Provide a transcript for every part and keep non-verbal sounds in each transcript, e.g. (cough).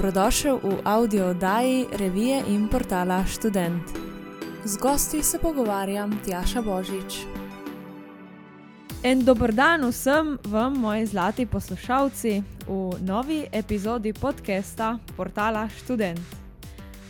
dobrodošel v audio oddaji revije in portala Student. Z gosti se pogovarjam Tjaša Božič. En dober dan vsem vam, moji zlati poslušalci, v novi epizodi podcasta portala Student.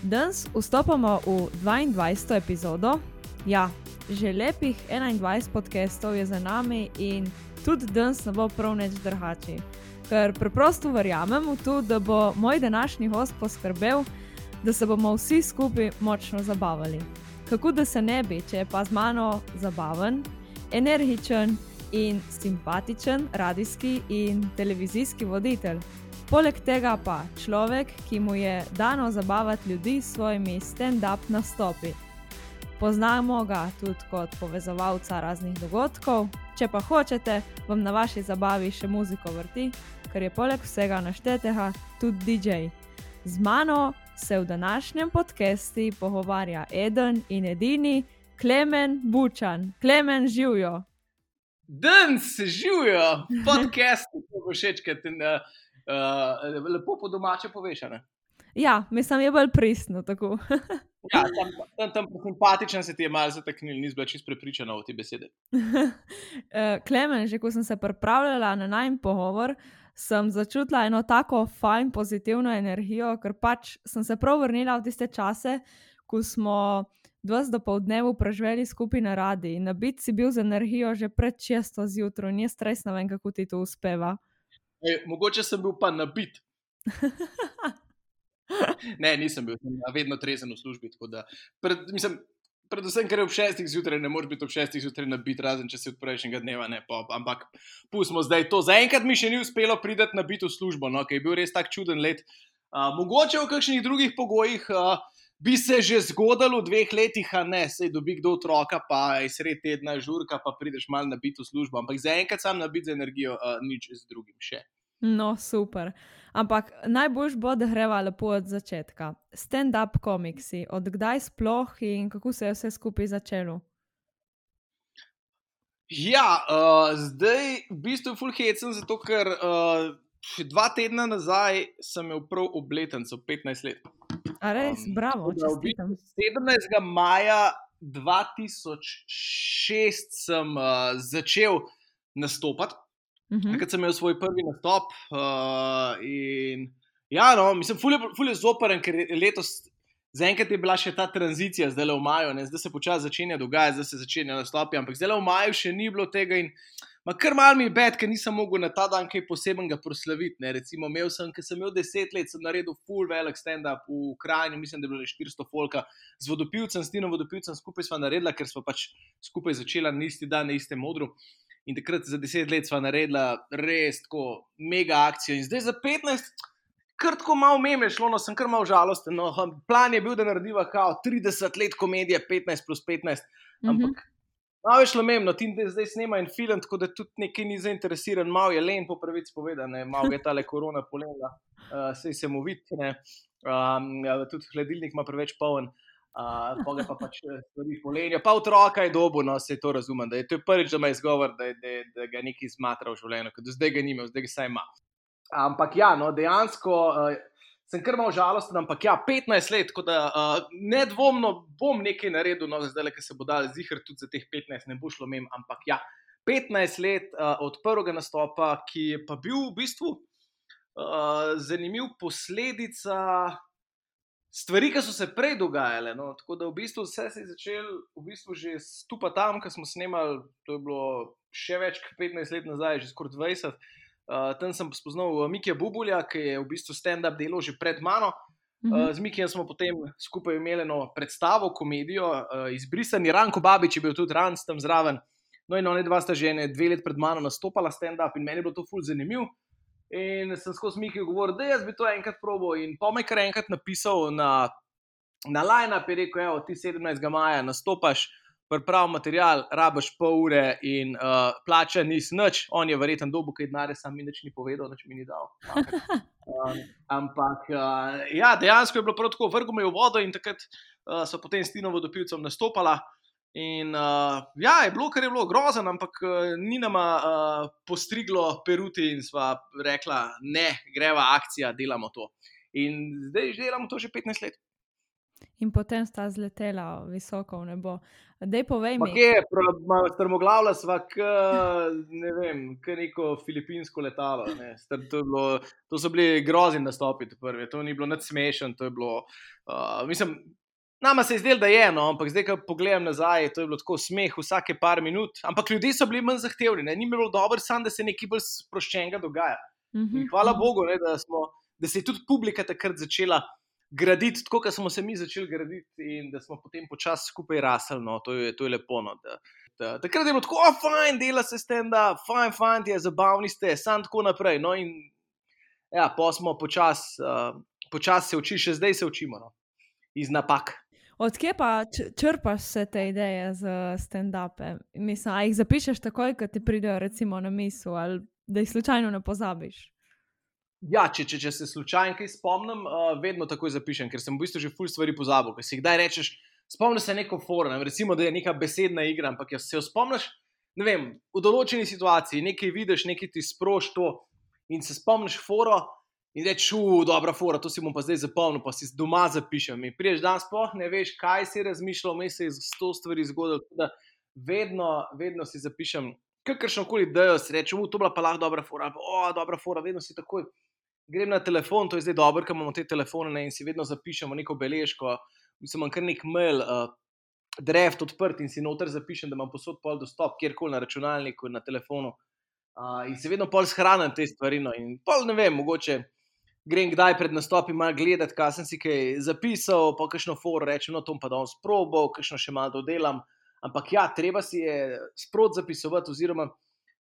Danes vstopamo v 22. epizodo. Ja, že lepih 21 podcastov je za nami in tudi danes ne bo prav neč drhači ker preprosto verjamem v to, da bo moj današnji host poskrbel, da se bomo vsi skupaj močno zabavali. Kako da se ne bi, če je pa z mano zabaven, energičen in simpatičen radijski in televizijski voditelj. Poleg tega pa človek, ki mu je dano zabavati ljudi s svojimi stand-up nastopi. Poznamo ga tudi kot povezovalca raznih dogodkov. Če pa hočete, vam na vaši zabavi še muziko vrti, ker je poleg vsega naštetega tudi DJ. Z mano se v današnjem podkastu pogovarja eden in edini Klemen Bučan. Klemen živijo. Danes živijo, podcast, ki bo všeč, kaj ti uh, uh, lepo po domače povešane. Ja, mislim, je bolj pristno tako. ja, tam, tam, tam simpatičen se ti je malo zataknil, nisem bila čist prepričana o te besede. (laughs) Klemen, že ko sem se pripravljala na najmen pogovor, sem začutila eno tako fajn, pozitivno energijo, ker pač sem se prav vrnila v tiste čase, ko smo dva dopolednevu preživeli skupaj na radi in na bit si bil z energijo že pred često zjutraj, ni stres, ne vem, kako ti to uspeva. E, mogoče sem bil pa na bit. (laughs) ne, nisem bil, sem vedno trezen v službi. Da, pred, mislim, predvsem, ker je ob šestih zjutraj, ne moreš biti ob šestih zjutraj na bit, razen če si od prejšnjega dneva ne pop. Ampak pustimo zdaj to. Zaenkrat mi še ni uspelo priti na bit v službo, no, ki je bil res tak čuden let. Uh, mogoče v kakšnih drugih pogojih uh, bi se že zgodilo v dveh letih, a ne, se dobi kdo otroka, pa je sred tedna žurka, pa prideš mal na bit v službo. Ampak zaenkrat sam na bit za energijo, uh, nič z drugim še. No, super. Ampak najboljš bo, da greva lepo od začetka. Stand-up komiksi, odkdaj sploh in kako se je vse skupaj začelo? Ja, uh, zdaj v bistvu fulhecem, zato ker uh, dva tedna nazaj sem imel prav obletnico, 15 let. A res, um, bravo. Da, v bistvu 17. maja 2006 sem uh, začel nastopati. Uh -huh. Takrat sem imel svoj prvi nastop. Uh, in, ja, no, mislim, ful je zoperen, ker letos, zaenkrat je bila še ta tranzicija, zdaj le v maju, ne? zdaj se počasi začenja dogajati, zdaj se začenja nastopi, ampak zdaj le v maju še ni bilo tega. In, Ma kar mal mi je bed, ker nisem mogel na ta dan kaj posebnega proslaviti. Ne. Recimo, imel sem, ker sem imel deset let, sem naredil full velik stand-up v krajini, mislim, da je bilo 400 folka z vodopilcem, s Tino vodopilcem skupaj sva naredila, ker smo pač skupaj začela na isti dan, na istem modru. In takrat za deset let smo naredili res tako mega akcijo. In zdaj za 15, krtko malo meme šlo, no sem kar malo žalosten. No, plan je bil, da narediva kao 30 let komedije, 15 plus 15. Ampak. Mm -hmm. Malo je šlo mem, no, ti zdaj snema en film, tako da tudi nekaj ni zainteresiran, malo je len, po pravici povedano, malo je ta le korona polela, uh, sej se mu vidi, um, tudi hladilnik ima preveč poln. Uh, pa ga pa pač eh, stvari polenijo. Pa otroka je dobo, no se to razumem. Da je to prvič, da ima izgovor, da, da, da ga nekaj zmatra v življenju, ker do zdaj ga nima, zdaj ga saj ima. Ampak ja, no, dejansko uh, sem kar malo žalosten, ampak ja, 15 let, tako da uh, nedvomno bom nekaj naredil, no, zdaj le, ker se bo dal zihar tudi za teh 15, ne bo šlo mem, ampak ja, 15 let uh, od prvega nastopa, ki je pa bil v bistvu uh, zanimiv posledica stvari, ki so se prej dogajale. No? Tako da v bistvu vse se je začelo v bistvu že stupa tam, ki smo snemali. To je bilo še več kot 15 let nazaj, že skoraj 20. Uh, tam sem spoznal uh, Mikija Bubulja, ki je v bistvu stand-up delo že pred mano. Uh, z Mikijem smo potem skupaj imeli eno predstavo, komedijo, uh, izbrisani Ranko Babič je bil tudi Ranc tam zraven. No, in oni dva sta že dve leti pred mano nastopala stand-up in meni je bilo to fulj zanimivo. In sem skozi Miki govoril, da jaz bi to enkrat probo. In pa me kar enkrat napisal na, na Line, ki je rekel: Evo, ti 17. maja nastopaš, priprav material, rabaš pol ure in uh, plača ni nič. On je verjeten dobu, kaj denarja, sam mi nič ni povedal, nič mi ni dal. Um, ampak uh, ja, dejansko je bilo prav tako, vrgel me v vodo in takrat uh, so potem s Tino vodopilcem nastopala. In uh, ja, je bilo, kar je bilo grozen, ampak uh, ni nama uh, postriglo peruti in sva rekla, ne, greva akcija, delamo to. In zdaj že delamo to že 15 let. In potem sta zletela visoko v nebo. Dej povej mi. Kje je, strmoglavlja sva, k, ne vem, k neko filipinsko letalo. Ne. Star, to, bilo, to so bili grozni nastopi, prvi. to ni bilo nad smešen, to je bilo, uh, mislim, nama se je zdelo, da je eno, ampak zdaj, ko pogledam nazaj, to je bilo tako smeh vsake par minut, ampak ljudje so bili manj zahtevni, ne. ni bilo dobro, samo da se nekaj bolj sproščenega dogaja. Mm -hmm. Hvala Bogu, ne, da, smo, da se je tudi publika takrat začela graditi tako, kot smo se mi začeli graditi, in da smo potem počasi skupaj rasli. No, to, je, to je lepo. No, da, da, takrat je bilo tako, oh, fajn, dela se stenda, fajn, fajn, je zabavni ste, sam tako naprej. No, in ja, pa smo počasi uh, počas se učili, še zdaj se učimo no, iz napak. Odkje pa črpaš vse te ideje za stand-upe? Mislim, a jih zapišeš takoj, ko ti pridejo recimo na misel, ali da jih slučajno ne pozabiš? Ja, če, če, če se slučajno kaj spomnim, uh, vedno takoj zapišem, ker sem v bistvu že ful stvari pozabil. Ker si kdaj rečeš, spomniš se neko forum, recimo, da je neka besedna igra, ampak se jo spomniš, ne vem, v določeni situaciji, nekaj vidiš, nekaj ti sproš to in se spomniš foro in rečeš, uf, dobra fora, to si bom pa zdaj zapomnil, pa si doma zapišem. In priješ dan sploh ne veš, kaj si razmišljal, me se je z to stvari zgodilo. Vedno, vedno si zapišem, kakršno koli dejo, si rečem, to bila pa lahko dobra fora, o, dobra fora, vedno si takoj grem na telefon, to je zdaj dobro, ker imamo te telefone ne, in si vedno zapišemo neko beležko. Mislim, kar nek mail, uh, draft odprt in si noter zapišem, da imam posod pol dostop, kjerkoli na računalniku, na telefonu. Uh, in se vedno pol shranim te stvari. No, in pol ne vem, mogoče grem kdaj pred nastopom malo gledati, kaj sem si kaj zapisal, pa kakšno for rečem, no to pa danes probo, kakšno še malo dodelam. Ampak ja, treba si je sprot zapisovati, oziroma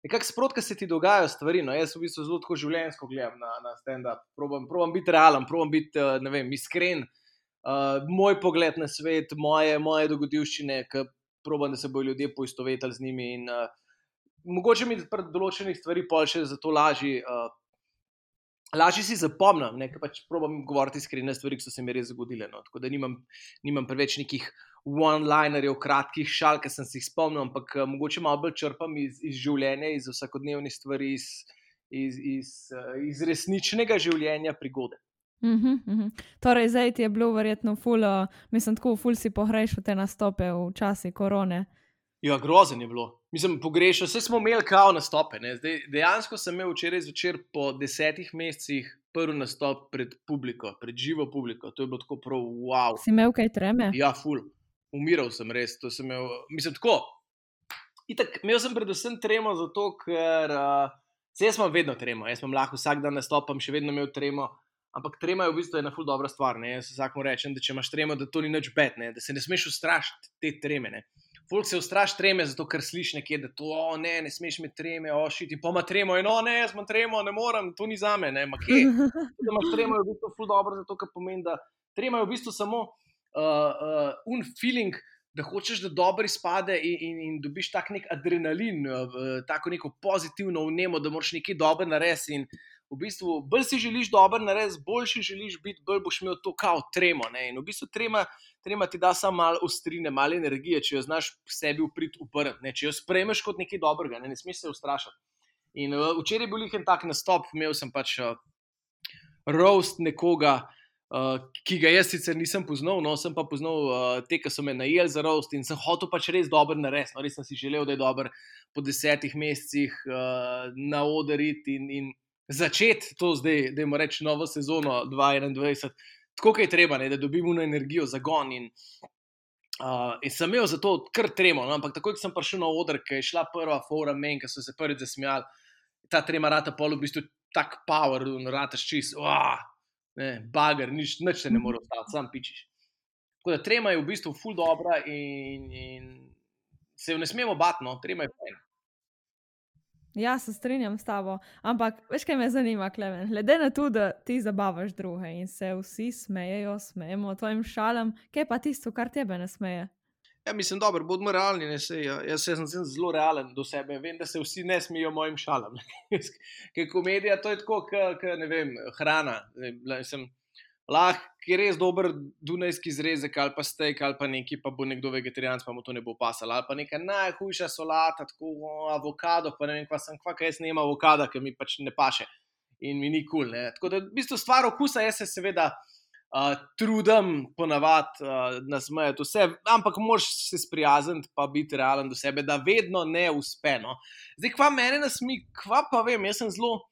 nekako sprotka se ti dogajajo stvari. No, jaz v bistvu zelo tako življenjsko gledam na, na stand-up. Probam, probam biti realen, probam biti uh, vem, iskren. Uh, moj pogled na svet, moje, moje dogodivščine, ki probam, da se bodo ljudje poistovetili z njimi. In, uh, mogoče mi pri določenih stvarih pa še zato lažje. Uh, Lažje si zapomnim, ker pač probujem govoriti iskrene stvari, ki so se mi res zgodile. No. Tako da nimam, nimam preveč nekih one-linerjev, kratkih šal, ki sem si jih spomnil, ampak uh, mogoče malo bolj črpam iz, iz življenja, iz vsakodnevnih stvari, iz, iz, iz, uh, iz resničnega življenja, prigode. Uh -huh, uh -huh. Torej, zdaj ti je bilo verjetno ful, uh, mislim, tako ful si pogrešal te nastope v časi korone. Ja, grozen je bilo. Mislim, pogrešal, vse smo imeli kao nastope. Zdaj, dejansko sem imel včeraj zvečer po desetih mesecih prvi nastop pred publiko, pred živo publiko. To je bilo tako prav wow. Si imel kaj treme? Ja, ful umiral sem res. Sem imel, mislim, tako. Itak, imel sem predvsem tremo, zato ker uh, jaz imam vedno tremo. Jaz sem lahko vsak dan nastopam, še vedno imel tremo. Ampak trema je v bistvu ena ful dobra stvar. Ne? Jaz vsakmu rečem, da če imaš tremo, da to ni nič bed, ne? da se ne smeš ustrašiti te treme. Ne? Folk se ustraši treme, zato ker slišiš nekje, da to oh, ne, ne smeš imeti treme, ošiti, pa ima tremo in oh, ne, jaz imam tremo, ne morem, to ni za me, ne, ma kje. (laughs) Da imaš tremo je v bistvu ful dobro, zato ker pomeni, da trema je v bistvu samo uh, uh, un feeling, da hočeš, da dobro izpade in, in, in dobiš tak nek adrenalin, uh, tako neko pozitivno vnemo, da moraš nekaj dobro narediti. V bistvu, bolj si želiš dobro narediti, boljši želiš biti, bolj boš imel to kao tremo. Ne? In v bistvu trema, trema ti da samo malo ostrine, malo energije, če jo znaš sebi uprit uprti, če jo spremeš kot nekaj dobrega, ne, ne smeš se ustrašiti. In uh, včeraj je bil jih en tak nastop, imel sem pač uh, roast nekoga. Uh, ki ga jaz sicer nisem poznal, no, sem pa poznal uh, te, ki so me najeli za rost in sem hotel pač res dobro narediti. No, res sem si želel, da je dober po desetih mesecih uh, na oderiti in, in začeti to zdaj, da imamo reči novo sezono 2021, tako kot je treba, ne, da dobimo na energijo, zagon. In, uh, in sem imel za to kar tremo, no, ampak takoj, ko sem prišel na oder, ki je šla prva fora men, ki so se prvič zasmejali, ta trema rata pol v bistvu tak power, rata ščist. Wow ne, bager, nič, nič ne more ostati, sam pičiš. Tako da trema je v bistvu ful dobra in, in se jo ne smemo bati, no, trema je fajn. Ja, se strinjam s tabo, ampak veš, kaj me zanima, Klemen. Glede na to, da ti zabavaš druge in se vsi smejejo, smejemo tvojim šalam, kaj pa tisto, kar tebe ne smeje? Ja, mislim, da bodimo realni. Ne, sej, ja. Jaz sem zelo realen do sebe. Vem, da se vsi ne smejijo mojim šalam. (laughs) Ker komedija to je tako, kot hrana. Lahko je res dober dunajski zrezek ali pa steak ali pa neki, pa bo nekdo vegetarijan, pa mu to ne bo pasalo. Ali pa neka najhujša solata, tako avokado, pa ne vem, kva sem, kva, kaj jaz ne imam avokada, ker mi pač ne paše. in mi ni kul. Cool, Tako da, v bistvu, stvar okusa, jaz se seveda uh, trudim ponavadi uh, nasmejati vse, ampak moš se sprijazniti, pa biti realen do sebe, da vedno ne uspe. No. Zdaj, kva mene nasmi, kva pa vem, jaz sem zelo.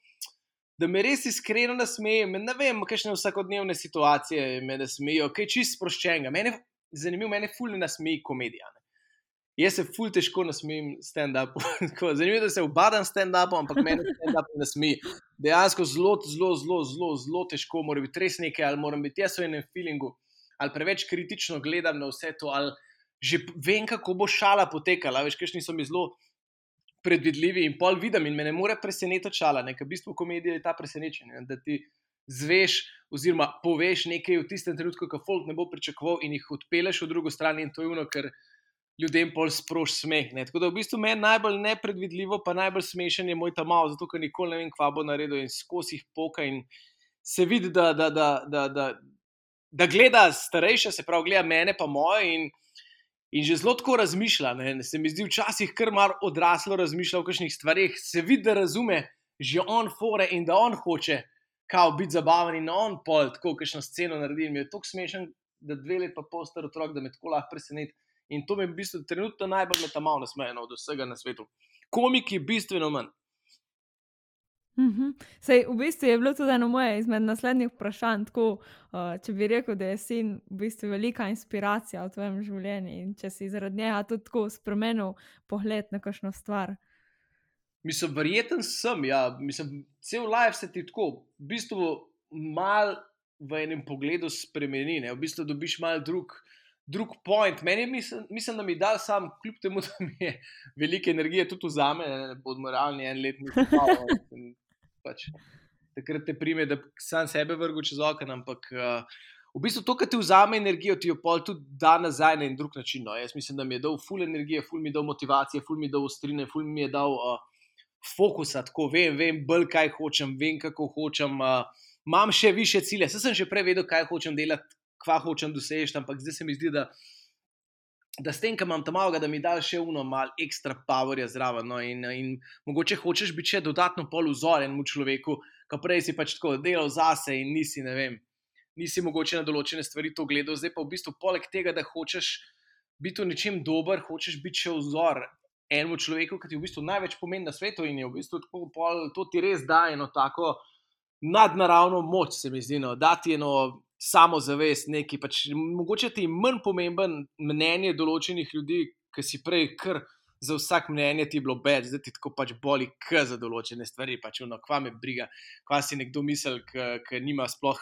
Da me res iskreno nasmejijo, ne vem, kakšne vsakodnevne situacije me nasmejijo, kaj čist sproščenega. Mene, zanimivo, mene fully nasmeji komedija. Ne. Jaz se ful težko nasmejim stand-upu. (laughs) Zanimivo je, da se obadam stand-upom, ampak meni stand-up ne smeji. Dejansko zelo, zelo, zelo, zelo, zelo težko, mora biti res nekaj, ali moram biti jaz v enem feelingu, ali preveč kritično gledam na vse to, ali že vem, kako bo šala potekala. Veš, kaj so mi zelo predvidljivi in pol vidim in me ne more presenetiti šala. Nekaj v bistvu komedije je ta presenečenje, da ti zveš oziroma poveš nekaj v tistem trenutku, ko folk ne bo pričakoval in jih odpeleš v drugo stran in to je ono, ker ljudem pol sproš smeh. Ne? Tako da v bistvu meni najbolj nepredvidljivo, pa najbolj smešen je moj ta mal, zato ker nikoli ne vem, kva bo naredil in skozi jih poka in se vidi, da, da, da, da, da, da gleda starejše, se pravi, gleda mene pa moje in že zelo tako razmišlja. Ne? Se mi zdi včasih kar mar odraslo razmišlja o kakšnih stvarih, se vidi, da razume že on fore in da on hoče. Kao biti zabaven in on pol, tako kakšno sceno naredi. Mi je tako smešen, da dve leti pa pol star otrok, da me tako lahko preseneti. In to me v bistvu trenutno najbolj metamalo nasmejeno od vsega na svetu. Komik je bistveno manj. -hmm. Sej, v bistvu je bilo tudi eno moje izmed naslednjih vprašanj. Tako, uh, če bi rekel, da je sin v bistvu velika inspiracija v tvojem življenju in če si zaradi njega tudi tako spremenil pogled na kakšno stvar. Mislim, verjeten sem, ja, mislim, cel life se ti tako, v bistvu, mal v enem pogledu spremeni, ne? v bistvu dobiš mal drug drug point. Meni mislim, mislim, da mi da sam, kljub temu, (laughs) da mi je veliko energije tudi za me, ne bod moralni en let, nisem (laughs) pač. Takrat te prime, da sam sebe vrgu čez okno, ampak uh, v bistvu to, kar ti vzame energijo, ti jo pol tudi da nazaj na en drug način. No. Jaz mislim, da mi je dal ful energije, ful mi je dal motivacije, ful mi je dal ostrine, ful mi je dal uh, fokusa, tako vem, vem, bolj kaj hočem, vem, kako hočem. Uh, Imam še više cilje, Saj sem že prej vedel, kaj hočem delati, kva hočem doseči, ampak zdaj se mi zdi, da, da s tem, ki imam tam malo, da mi da še uno malo ekstra powerja zraven. No, in, in mogoče hočeš biti še dodatno pol vzor enemu človeku, ki prej si pač tako delal zase in nisi, ne vem, nisi mogoče na določene stvari to gledal, zdaj pa v bistvu poleg tega, da hočeš biti v nečem dober, hočeš biti še vzor. Enemu človeku, ki ti v bistvu največ pomeni na svetu, in je v bistvu tako, pol, to ti res da eno tako nadnaravno moč, se mi zdi, no, da ti eno samozavest, neki pač mogoče ti manj pomemben mnenje določenih ljudi, ki si prej kar za vsak mnenje ti bilo več, zdaj ti tako pač boli, k za določene stvari, pač ono, kva me briga, kva si nekdo misel, ki nima sploh,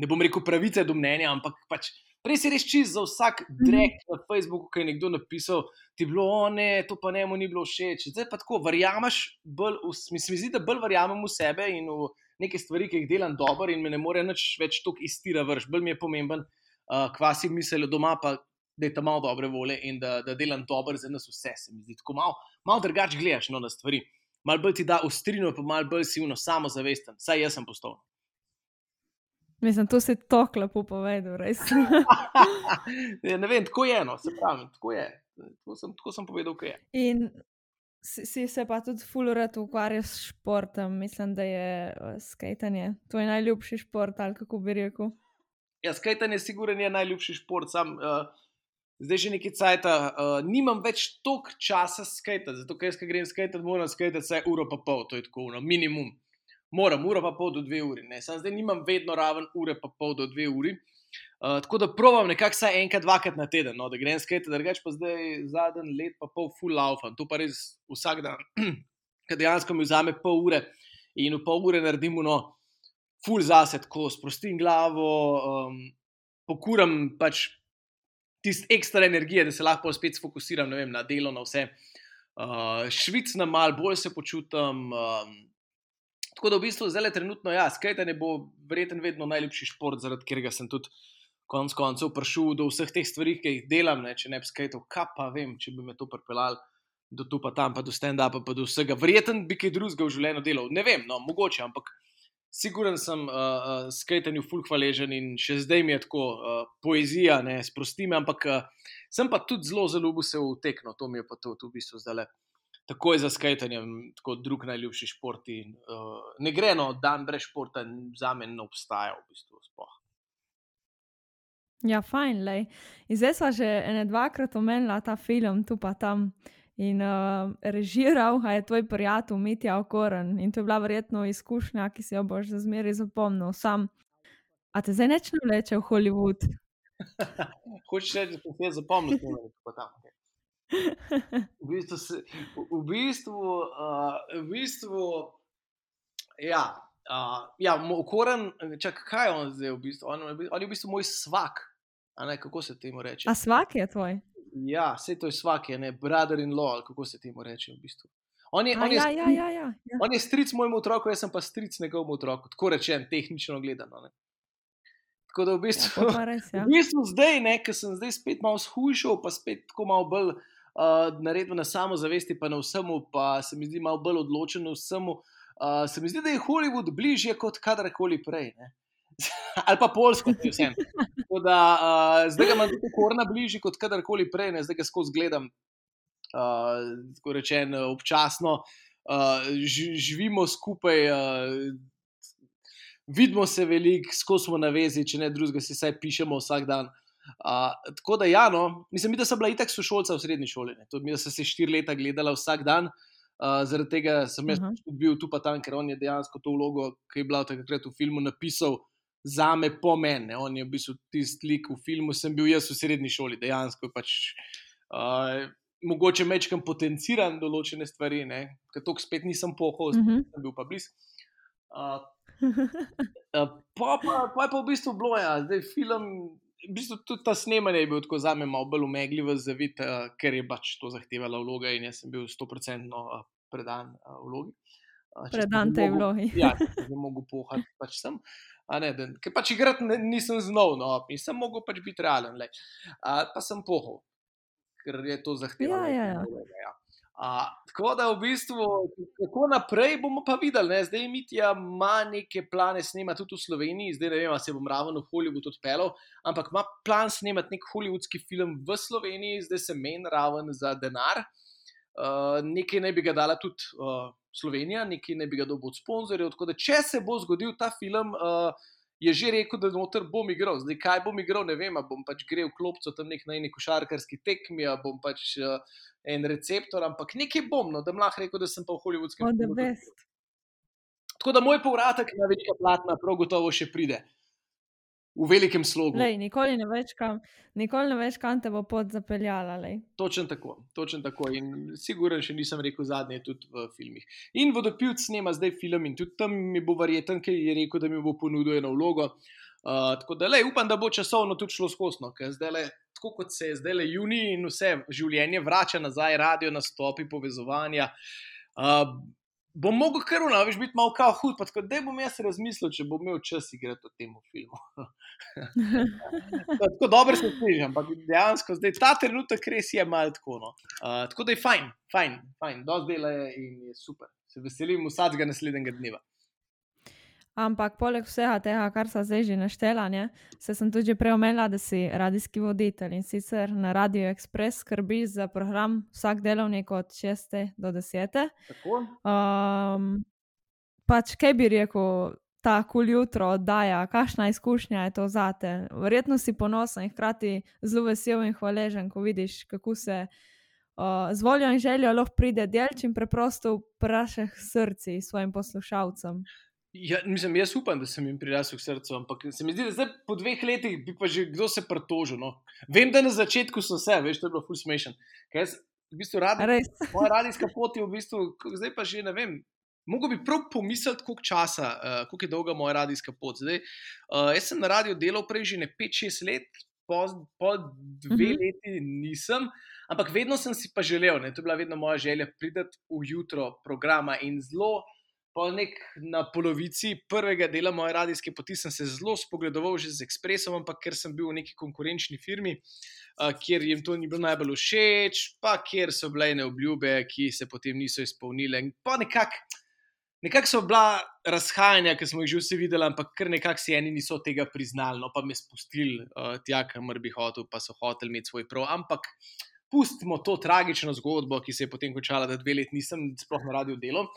ne bom rekel pravice do mnenja, ampak pač. Res je res čist za vsak mhm. drek na Facebooku, ki je nekdo napisal, ti bilo, o ne, to pa ne mu ni bilo všeč. Zdaj pa tako, verjameš, bolj, mi se zdi, da bolj verjamem v sebe in v neke stvari, ki jih delam dobro in me ne more več tako istira vrš. Bolj mi je pomemben, uh, kva si mislijo doma, pa da je tam malo dobre volje in da, da delam dobro za nas vse. Se mi zdi tako malo, malo drugače gledaš no, na stvari. Mal bolj ti da ustrino, pa mal bolj si uno samozavesten. Saj jaz sem postal. Mislim, to si tako lepo povedal, res. (laughs) ja, ne vem, tako je eno, se pravi, tako je. Tako sem, tako sem povedal, kaj je. In si, si se pa tudi fulurati ukvarjaš s športom, mislim, da je uh, skajtanje. To je najljubši šport, ali kako bi rekel. Ja, skajtanje je sigurno najljubši šport. Sam, uh, zdaj že nekaj cajt, uh, nimam več toliko časa skajtati, zato ker jaz, ki grem skajtati, moram skajtati vsaj uro pa pol, to je tako, no, minimum. Moram, uro pa pol do dve uri. Sam zdaj nimam vedno raven ure pa pol do dve uri. Uh, tako da provam nekako vsaj enkrat, dvakrat na teden, no, da grem skate, drugač pa zdaj zadnji let, pa pol full laufam. To pa res vsak dan, (clears throat) ker dejansko mi vzame pol ure in v pol ure naredim no, full zase, tako sprostim glavo, um, pokuram pač tisti ekstra energije, da se lahko spet fokusiram vem, na delo, na vse. Uh, Švicna mal, bolj se počutim. Um, tako da v bistvu zdaj le trenutno, ja, skate ne bo verjetno vedno najljubši šport, zaradi katerega sem tudi konec koncev prišel do vseh teh stvari, ki jih delam, ne, če ne bi skajal, kaj pa vem, če bi me to pripeljal do tu, pa tam, pa do stand-upa, pa do vsega. Verjeten bi kaj drugega v življenju delal. Ne vem, no, mogoče, ampak siguren sem uh, uh, skajtanju full hvaležen in še zdaj mi je tako uh, poezija, ne sprosti me, ampak uh, sem pa tudi zelo zelo ljubil se v tekno, to mi je pa to, v bistvu zdaj le. Takoj za skajtanjem, tako drug najljubši šport. In, uh, ne gre no, dan brez športa, za me ne obstaja v bistvu. Spoh. Ja, fajn, le. Zdaj smo že ene dvakrat omenila ta film, tu pa tam. In uh, režiral je tvoj prijatelj Mitja Okoren. In to je bila verjetno izkušnja, ki si jo boš za zmeraj zapomnil. Sam. A te zdaj neč ne vleče v Hollywood? (laughs) Hočeš reči, da sem se zapomnil, da je tam. V bistvu, se, v bistvu, uh, v bistvu ja, uh, ja, okoren, čak, kaj je on zdaj v bistvu? On, on je v bistvu moj svak. Ne, kako se temu reče? A svak je tvoj? Ja, vse to je svak, je ne, brother in law, kako se temu reče v bistvu. On je, A, on, je ja, ja, ja, ja, ja. on je stric mojemu otroku, jaz sem pa stric njegovemu otroku, tako rečem, tehnično gledano. Ne. Tako da v bistvu, Ja, to pa res, (laughs) ja. v bistvu zdaj, ker sem zdaj spet malo shujšal, pa spet tako malo bolj uh, naredil na samozavesti, pa na vsemu, pa se mi zdi malo bolj odločen na vsemu. Uh, se mi zdi, da je Hollywood bližje kot kadarkoli prej. Ne? (laughs) Ali pa Poljsko, če vsem. Tako Da, uh, zdaj ga imam tudi korna bližje kot kadarkoli prej, ne? zdaj ga skozi gledam, uh, tako rečen, občasno. Uh, ži- živimo skupaj, uh, vidimo se veliko, skozi smo na vezi, če ne drugega, si vsaj pišemo vsak dan. Uh, tako da, ja, no, mislim, da sem bila itak sošolca v srednji šoli. Ne. Mi, da sem se štiri leta gledala vsak dan. Uh, zaradi tega sem jaz Aha. tudi bil tu pa tam, ker on je dejansko to vlogo, ki je bila takrat v filmu, napisal za me po meni. On je v bistvu tisti lik v filmu, sem bil jaz v srednji šoli, dejansko je pač. Uh, Mogoče mečkam potenciran določene stvari, ker to spet nisem pohod, Mhm. sem bil pa blizu. Uh, (laughs) Uh, pa, pa, pa je pa v bistvu bilo, ja, zdaj film, v bistvu tudi ta snemanje je bil tako za me malo bolj umegljiv, zavit, uh, ker je pač to zahtevala vloga in jaz sem bil 100% uh, predan uh, vlogi. Uh, Predan tej mogel- vlogi. (laughs) Ja, že mogel pohati, pač sem. A Ne, da, ker pač igrati ne- nisem znal, no, in sem mogel pač biti realen. Uh, pa sem pohal, ker je to zahtevalo. Ja, ja, ja. Uh, tako da v bistvu, kako naprej bomo pa videli. Ne? Zdaj Mitja ima neke plane snemati tudi v Sloveniji, zdaj ne vem, se bom ravno v Hollywood odpeljal, ampak ima plan snemati nek hollywoodski film v Sloveniji, zdaj se meni raven za denar. Uh, nekaj naj bi ga dala tudi uh, Slovenija, nekaj naj bi ga dobil od sponzorjev. Tako da, če se bo zgodil ta film, uh, je že rekel, da noter bom igral. Zdaj, kaj bom igral, ne vem, bom pač grel v klopco tam nek na eni košarkarski tekmi, bom pač uh, en receptor, ampak nekaj bom, no, da bom lahko rekel, da sem pa v hollywoodskem the filmu. Tako da moj povratek na velika platna prav gotovo še pride. V velikem slogu. Lej, nikoli ne veš, kam, nikoli ne veš, kam te bo pot zapeljala. lej. Točen tako, točen tako. In siguren še nisem rekel zadnje tudi v filmih. In vodopilc snema zdaj film in tudi tam mi bo verjeten, ker je rekel, da mi bo ponudil eno vlogo. Uh, tako da lej, upam, da bo časovno tudi šlo skosno, ker zdaj le, tako kot se je zdaj le juni in vse življenje vrača nazaj, radio nastopi, povezovanja. Uh, bom mogel kar unaviš biti malo kao hud, pa tako da bom jaz razmislil, če bom imel čas igrati v tem filmu. (laughs) tako dobro se sliši, ampak dejansko zdaj ta trenutek res je malo tako. No. Uh, tako da je fajn, fajn, fajn, dosti dela je in je super. Se veselim vsakega naslednjega dneva. Ampak poleg vsega tega, kar so zdaj že naštela, ne, se sem tudi prej omenila, da si radijski voditelj in sicer na Radio Express skrbiš za program vsak delovnik od 6 do 10. Tako? Um, pač, kaj bi rekel, ta kul jutro oddaja, kakšna izkušnja je to zate? Verjetno si ponosen in hkrati zelo vesel in hvaležen, ko vidiš, kako se uh, z voljo in željo lahko pride delč in preprosto vprašaš srci svojim poslušalcem. Ja, mislim, jaz upam, da sem jim prirasel k srcu, ampak se mi zdi, da zdaj po dveh letih bi pa že kdo se pritožil. No. Vem, da na začetku so vse, veš, to je bilo full smešen. Jaz v bistvu rad, (laughs) moja radijska pot je v bistvu, zdaj pa že ne vem. Mogoče bi prav pomisliti, koliko časa, uh, koliko je dolga moja radijska pot. Zdaj, uh, jaz sem na radiju delal prej že ne 5-6 let, po, po dve Mhm. uh -huh. leti nisem, ampak vedno sem si pa želel, ne, to je bila vedno moja želja, priti v jutro programa in zelo. Pol nek na polovici prvega dela moje radijske poti sem se zelo spogledoval že z Expressom, ampak ker sem bil v neki konkurenčni firmi, uh, kjer jim to ni bilo najbolj všeč, pa kjer so bile ene obljube, ki se potem niso izpolnile. In pa nekako nekak so bila razhajanja, ki smo jih že vsi videli, ampak kar nekako si eni niso tega priznali, no pa me spustili uh, tja, kamor bi hotel, pa so hoteli imeti svoj prav. Ampak pustimo to tragično zgodbo, ki se je potem končala, da dve leti nisem sploh na radiju delal.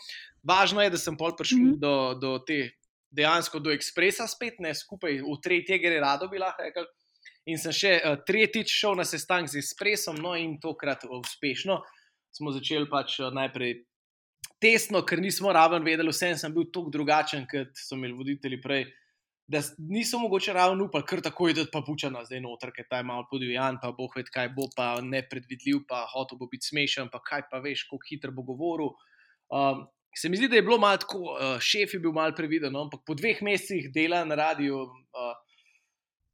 Važno je, da sem pol prišel mm -hmm. do, do te, dejansko do ekspresa spet, ne skupaj v tretje, gre rado bi lahko rekel. In sem še uh, tretjič šel na sestanek z ekspresom, no in tokrat uspešno. Smo začeli pač uh, najprej tesno, ker nismo raven vedeli, vsem sem bil tako drugačen, kot so imeli voditelji prej da niso mogoče ravno upali, kar tako je, da pa pučana zdaj noter, ker ta je malo podivjan, pa bo ved, kaj bo, pa nepredvidljiv, pa hotel bo biti smešen, pa kaj pa veš, kako hitro bo govoril. Um, se mi zdi, da je bilo malo tako, uh, šef je bil malo previden, no? ampak po dveh mesecih dela na radiju. Uh,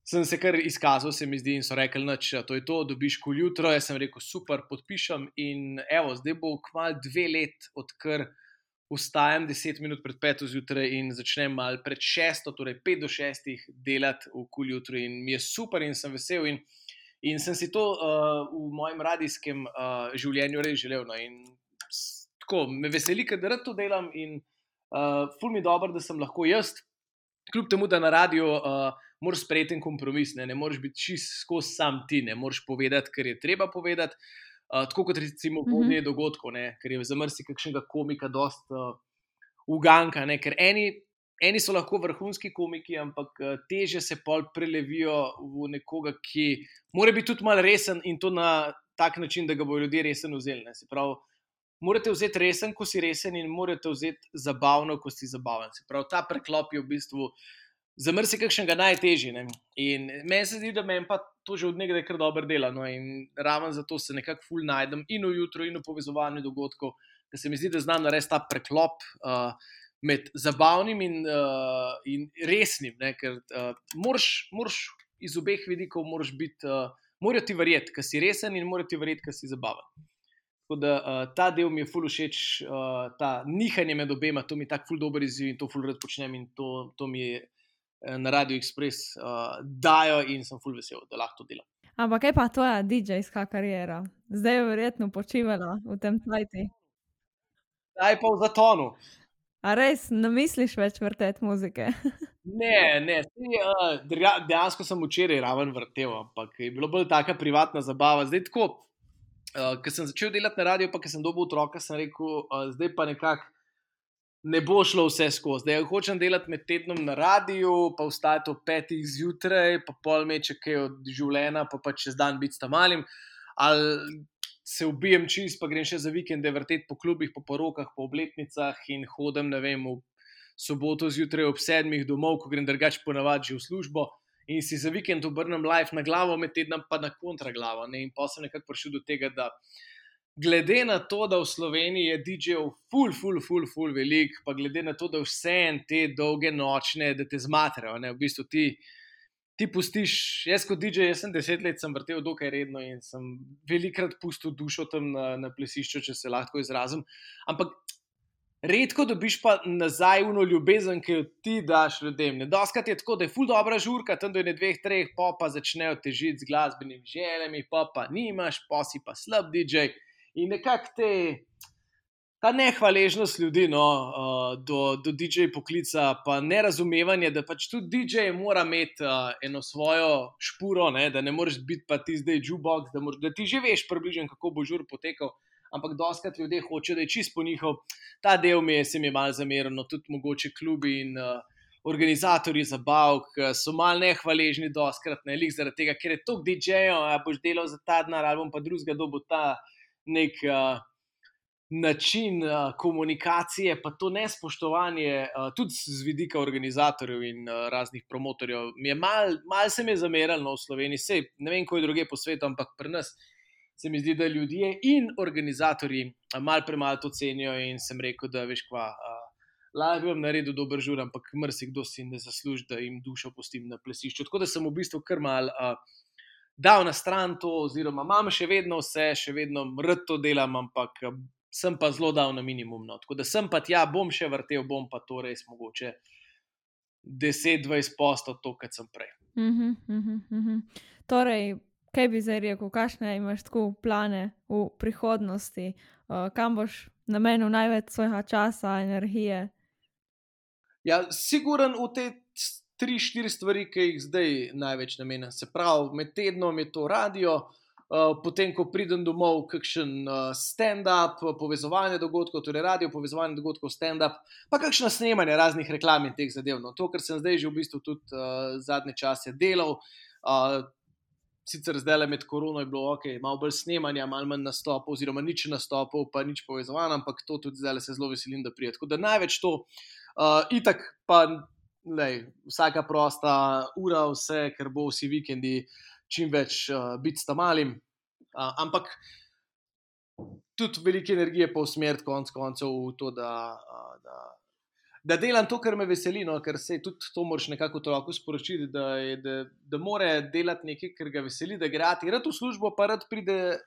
Sem se kar izkazal, se mi zdi, in so rekli, da je to, to dobiš kul jutro. Jaz sem rekel, super, podpišem. In evo, zdaj bo kmalu dve leti, odkar vstajam 10 minut pred 5 zjutraj in začnem malo pred 6, torej 5 do 6 delati v kul jutro in mi je super in sem vesel. In, in sem si to uh, v mojem radijskem uh, življenju res želel. No, in tako me veseli, da to delam in uh, ful mi dobro, da sem lahko jaz, kljub temu, da na radiju. Uh, Moraš sprejeti kompromis, ne, ne moreš biti čist skozi sam ti, ne moreš povedati, kar je treba povedati. Uh, tako kot recimo vodne uh -huh. dogodke, ker je za mrsi kakšnega komika dosta uh, uganka. Ne? Ker eni, eni so lahko vrhunski komiki, ampak uh, teže se pol prelevijo v nekoga, ki mora biti tudi malo resen in to na tak način, da ga bodo ljudje resen vzeli. Se pravi, morate vzeti resen, ko si resen, in morate vzeti zabavno, ko si zabaven. Se pravi, ta preklop je v bistvu za marsikakšnega najtežji. Ne? In meni se zdi, da meni pa to že od nekdaj kar dobro dela. No? In ravno zato se nekako ful najdem in v jutro, in v povezovanju dogodkov, da se mi zdi, da znam narediti ta preklop. Uh, Med zabavnim in, uh, in resnim, ne? ker uh, moraš, moraš iz obeh vidikov biti, uh, moraš ti verjeti, da si resen in moraš ti verjeti, da si zabaven. Tako da uh, ta del mi je ful všeč, uh, ta nihanje med obema, to mi je tako ful dober izziv in to ful rad počnem in to, to mi je na Radio Express uh, dajo in sem full vesel, da lahko to delam. Ampak kaj pa tvoja DJ-ska karijera? Zdaj je verjetno počivala v tem tvajti. Zdaj pa v zatonu. A res ne misliš več vrteti muzike? (laughs) ne, ne, si, uh, dejansko sem včeraj raven vrtel, ampak je bilo bolj taka privatna zabava. Zdaj tako, uh, ker sem začel delati na radio, pa ker sem dobil otroka, sem rekel, uh, zdaj pa nekako ne bo šlo vse skozi. Da hočem delati med tednom na radiju, pa vstajati ob petih zjutraj, pa pol meče kaj od življenja, pa pa čez dan biti tam malim. Ali se ubijem čist, pa grem še za vikende vrteti po klubih, po porokah, po obletnicah in hodim, ne vem, v soboto zjutraj ob sedmih domov, ko grem drugače ponavadi v službo. In si za vikend obrnem live na glavo, med tednom pa na kontra glavo. Ne? In pa sem nekako prišel do tega, da glede na to, da v Sloveniji je DJ-jev ful, ful, ful, ful, velik, pa glede na to, da vse te dolge nočne, da te zmatrajo, ne, v bistvu ti, ti pustiš, jaz kot DJ, jaz sem deset let sem vrtel dokaj redno in sem velikrat pustil dušo tam na, na plesišču, če se lahko izrazim. Ampak redko dobiš pa nazaj uno ljubezen, ki jo ti daš ljudem. Nedoskrat je tako, da je ful dobra žurka, tam do ne dveh, treh, pa pa začnejo težiti z glasbenimi željami, pa pa nimaš, pa si pa slab DJ in nekako te. Ta nehvaležnost ljudi no, uh, do, do DJ poklica, pa nerazumevanje, da pač tudi DJ mora imeti uh, eno svojo špuro, ne, da ne moreš biti pa ti zdaj jukebox, da, da ti že veš približno, kako bo žur potekal. Ampak doskrat ljudje hočejo, da je čisto njihov. Ta del mi je, se mi je malo zameril, no, tudi mogoče klubi in uh, organizatorji zabav, ki so malo nehvaležni, doskrat ne, zaradi tega, ker je to DJ-jo, a boš delal za ta denar, ali pa drugega dobo ta nek uh, način uh, komunikacije, pa to nespoštovanje, uh, tudi z vidika organizatorjev in uh, raznih promotorjev. Malo mal se mi je zameralo no, v Sloveniji, Sej, ne vem, kako je druge po svetu, ampak pri nas. Se mi zdi, da ljudje in organizatori malo premalo to cenijo, in sem rekel, da veš, kva, uh, bi vam naredil dober žur, ampak mrzikdo si ne zasluži, da jim dušo pustim na plesišču. Tako da sem v bistvu kar mal. Uh, dal na stran to, oziroma imam še vedno vse, še vedno rud to delam, ampak eh, sem pa zelo dal na minimum. No. Tako da sem pa tja, bom še vrtel, bom pa to res mogoče 10-20 postov to, kar sem prej. Mm -hmm, mm -hmm. Torej, kaj bi zdaj rekel, kakšne imaš tako plane v prihodnosti, uh, kam boš namenil največ svojega časa, energije? Ja, siguren v tej tri, štiri stvari, ki jih zdaj največ namenjam. Se pravi, med tednom je to radio, Uh, potem, ko pridem domov, kakšen uh, stand-up, povezovanje dogodkov, torej radio, povezovanje dogodkov, stand-up, pa kakšno snemanje raznih reklam in teh zadev. No, to, kar sem zdaj že v bistvu tudi uh, zadnje čase delal. Uh, sicer zdaj le med korono je bilo ok, malo bolj snemanja, malo manj nastopov, oziroma nič nastopov, pa nič povezovanja, ampak to tudi zdaj se zelo veselim, da prijem. Tako da največ to, uh, itak pa lej, vsaka prosta ura, vse, ker bo vsi vikendi čim več uh, biti tam malim. Uh, ampak tudi veliko energije pa usmeriti konc koncev v to, da, uh, da, da delam to, kar me veseli. No, ker se tudi to moraš nekako otroku sporočiti, da, da, da mora delati nekaj, kar ga veseli, da gre rad v službo, pa rad pride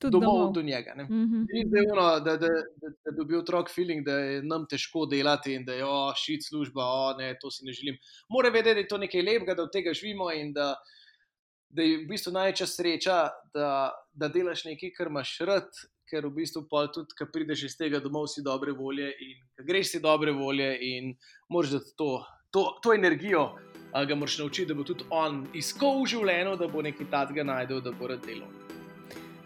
tudi domov, domov. do njega. Mm -hmm. Ni ono, da, da, da, da dobi otrok feeling, da je nam težko delati in da je šit služba, oh, ne, to si ne želim. Mora vedeti, da je to nekaj lepega, da od tega živimo in da, da je v bistvu največja sreča, da, da delaš nekaj, kar imaš rad. Ker v bistvu pa tudi, ko prideš iz tega domov, si dobre volje in greš si dobre volje in moraš to, to, to energijo, ga moraš naučiti, da bo tudi on iskal v življenju, da bo nekaj takega najdel, da bo rad delal.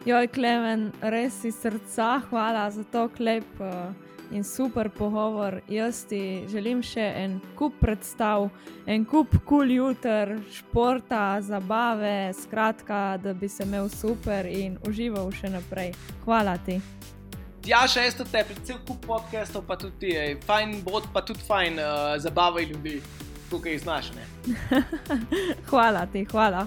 Joj, Klemen, res iz srca hvala za to klep uh, in super pogovor. Jaz ti želim še en kup predstav, en kup kul cool jutr, športa, zabave, skratka, da bi se imel super in užival še naprej. Hvala ti. Ja, še esto te, predvsem kup podcastov, pa tudi ti, ej. fajn bod, pa tudi fajn uh, zabavaj ljudi, tukaj znaš. (laughs) hvala ti, hvala.